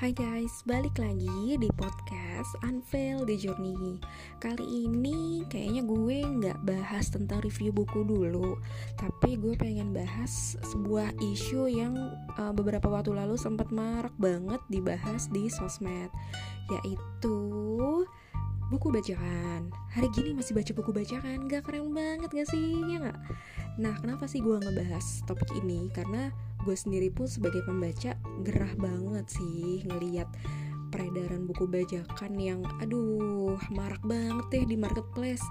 Hai guys, balik lagi di podcast Unveil the Journey Kali ini kayaknya gue nggak bahas tentang review buku dulu Tapi gue pengen bahas sebuah isu yang uh, beberapa waktu lalu sempat marak banget dibahas di sosmed Yaitu buku bacaan Hari gini masih baca buku bacaan, gak keren banget gak sih? Ya gak? Nah kenapa sih gue ngebahas topik ini? Karena gue sendiri pun sebagai pembaca gerah banget sih ngeliat peredaran buku bajakan yang aduh marak banget deh di marketplace.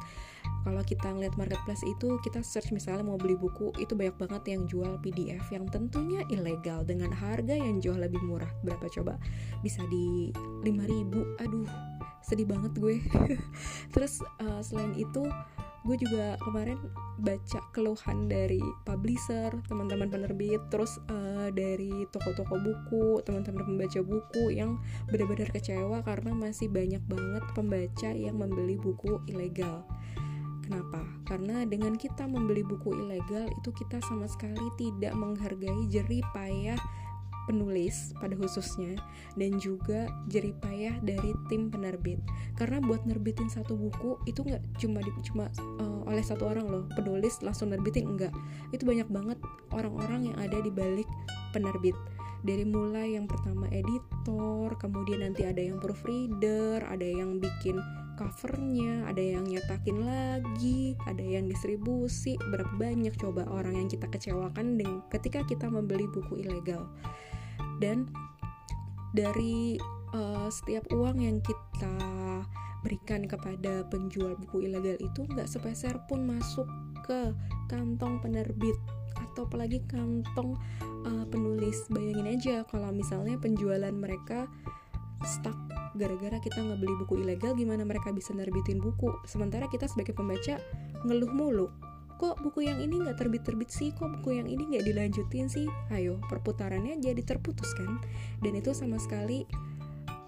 Kalau kita ngeliat marketplace itu kita search misalnya mau beli buku itu banyak banget yang jual PDF yang tentunya ilegal dengan harga yang jauh lebih murah. Berapa coba? Bisa di 5000 aduh sedih banget gue. Terus uh, selain itu gue juga kemarin baca keluhan dari publisher teman-teman penerbit terus uh, dari toko-toko buku teman-teman pembaca buku yang benar-benar kecewa karena masih banyak banget pembaca yang membeli buku ilegal Kenapa? Karena dengan kita membeli buku ilegal itu kita sama sekali tidak menghargai jerih payah penulis pada khususnya dan juga jeripayah dari tim penerbit. Karena buat nerbitin satu buku itu nggak cuma di, cuma uh, oleh satu orang loh. Penulis langsung nerbitin enggak. Itu banyak banget orang-orang yang ada di balik penerbit. Dari mulai yang pertama editor kemudian nanti ada yang proofreader ada yang bikin covernya, ada yang nyetakin lagi, ada yang distribusi, berapa banyak coba orang yang kita kecewakan dengan ketika kita membeli buku ilegal. Dan dari uh, setiap uang yang kita berikan kepada penjual buku ilegal itu nggak sepeser pun masuk ke kantong penerbit atau apalagi kantong uh, penulis. Bayangin aja kalau misalnya penjualan mereka stuck gara-gara kita ngebeli buku ilegal gimana mereka bisa nerbitin buku? Sementara kita sebagai pembaca ngeluh mulu. Kok buku yang ini nggak terbit-terbit sih? Kok buku yang ini nggak dilanjutin sih? Ayo perputarannya jadi terputus kan? Dan itu sama sekali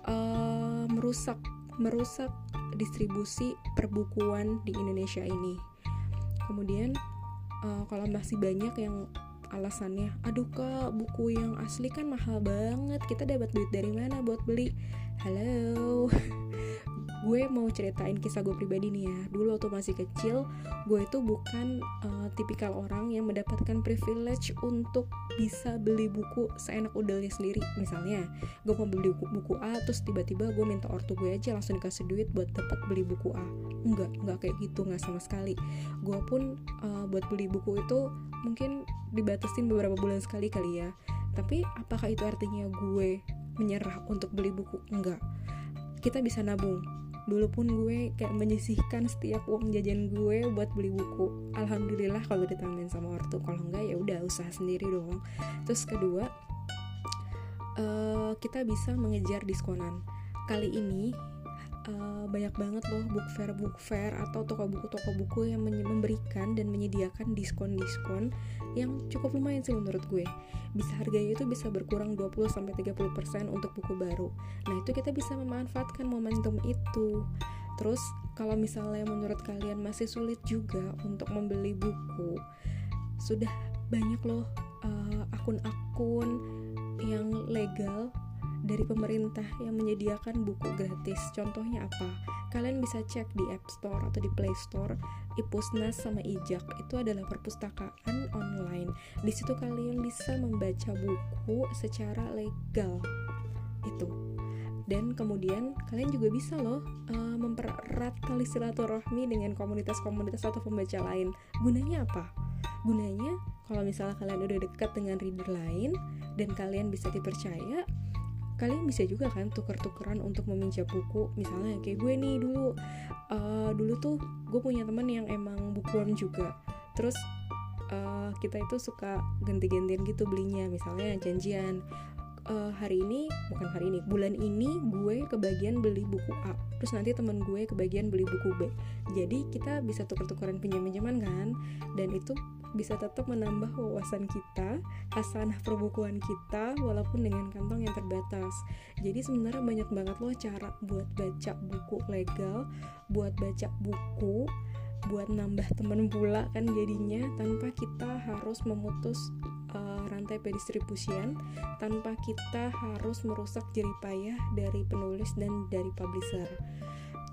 uh, merusak merusak distribusi perbukuan di Indonesia ini. Kemudian uh, kalau masih banyak yang alasannya aduh kak buku yang asli kan mahal banget kita dapat duit dari mana buat beli? Halo gue mau ceritain kisah gue pribadi nih ya. Dulu waktu masih kecil gue itu bukan uh, tipikal orang yang mendapatkan privilege untuk bisa beli buku seenak udelnya sendiri. Misalnya gue mau beli buku, A terus tiba-tiba gue minta ortu gue aja langsung dikasih duit buat dapat beli buku A. Enggak enggak kayak gitu nggak sama sekali. Gue pun uh, buat beli buku itu mungkin dibatasin beberapa bulan sekali kali ya. Tapi apakah itu artinya gue menyerah untuk beli buku? Enggak. Kita bisa nabung dulu pun gue kayak menyisihkan setiap uang jajan gue buat beli buku. Alhamdulillah kalau ditambahin sama ortu kalau enggak ya udah usaha sendiri dong terus kedua uh, kita bisa mengejar diskonan. Kali ini uh, banyak banget loh book fair book fair atau toko buku toko buku yang memberikan dan menyediakan diskon diskon yang cukup lumayan sih menurut gue bisa harganya itu bisa berkurang 20 sampai 30% untuk buku baru. Nah, itu kita bisa memanfaatkan momentum itu. Terus kalau misalnya menurut kalian masih sulit juga untuk membeli buku, sudah banyak loh uh, akun-akun yang legal dari pemerintah yang menyediakan buku gratis. Contohnya apa? Kalian bisa cek di App Store atau di Play Store, Ipusnas sama Ijak. Itu adalah perpustakaan online. Di situ kalian bisa membaca buku secara legal. Itu. Dan kemudian kalian juga bisa loh uh, mempererat tali silaturahmi dengan komunitas-komunitas atau pembaca lain. Gunanya apa? Gunanya kalau misalnya kalian udah dekat dengan reader lain dan kalian bisa dipercaya, kalian bisa juga kan tuker-tukeran untuk meminjam buku. Misalnya kayak gue nih dulu uh, dulu tuh gue punya teman yang emang bukuan juga. Terus uh, kita itu suka ganti-gantian gitu belinya. Misalnya janjian uh, hari ini bukan hari ini bulan ini gue kebagian beli buku A terus nanti teman gue kebagian beli buku B jadi kita bisa tuker-tukeran pinjam-pinjaman kan dan itu bisa tetap menambah wawasan kita, hasanah perbukuan kita, walaupun dengan kantong yang terbatas. Jadi sebenarnya banyak banget loh cara buat baca buku legal, buat baca buku buat nambah temen pula kan jadinya tanpa kita harus memutus rantai pendistribusian tanpa kita harus merusak jeripayah dari penulis dan dari publisher.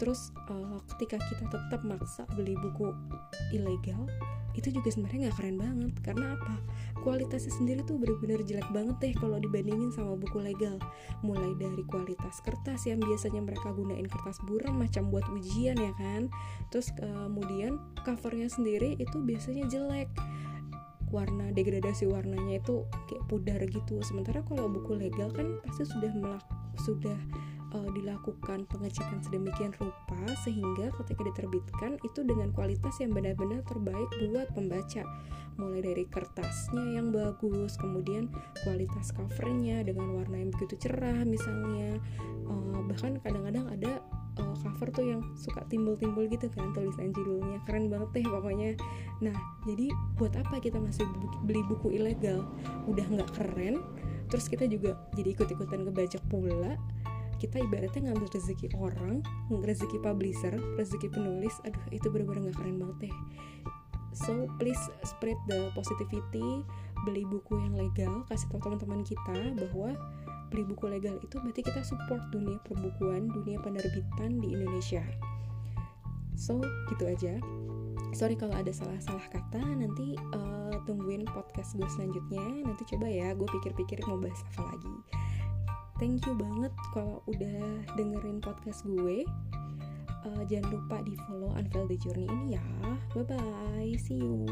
Terus uh, ketika kita tetap maksa beli buku ilegal itu juga sebenarnya nggak keren banget. Karena apa? Kualitasnya sendiri tuh bener-bener jelek banget deh kalau dibandingin sama buku legal. Mulai dari kualitas kertas yang biasanya mereka gunain kertas buram macam buat ujian ya kan? Terus kemudian covernya sendiri itu biasanya jelek warna degradasi warnanya itu kayak pudar gitu. Sementara kalau buku legal kan pasti sudah melak sudah uh, dilakukan pengecekan sedemikian rupa sehingga ketika diterbitkan itu dengan kualitas yang benar-benar terbaik buat pembaca. Mulai dari kertasnya yang bagus kemudian kualitas covernya dengan warna yang begitu cerah misalnya uh, bahkan kadang-kadang ada uh, cover tuh yang suka timbul-timbul gitu kan tulisan judulnya. Keren banget deh pokoknya. Nah jadi buat apa kita masih beli buku ilegal? Udah nggak keren terus kita juga jadi ikut-ikutan ngebajak pula. Kita ibaratnya ngambil rezeki orang rezeki publisher rezeki penulis aduh itu bener-bener gak keren banget deh. So please spread the positivity beli buku yang legal kasih tahu teman-teman kita bahwa beli buku legal itu berarti kita support dunia perbukuan dunia penerbitan di Indonesia. So gitu aja. Sorry kalau ada salah-salah kata nanti uh, tungguin podcast gue selanjutnya. Nanti coba ya gue pikir-pikir mau bahas apa lagi. Thank you banget kalau udah dengerin podcast gue. Uh, jangan lupa di follow Unveil the Journey ini ya. Bye bye see you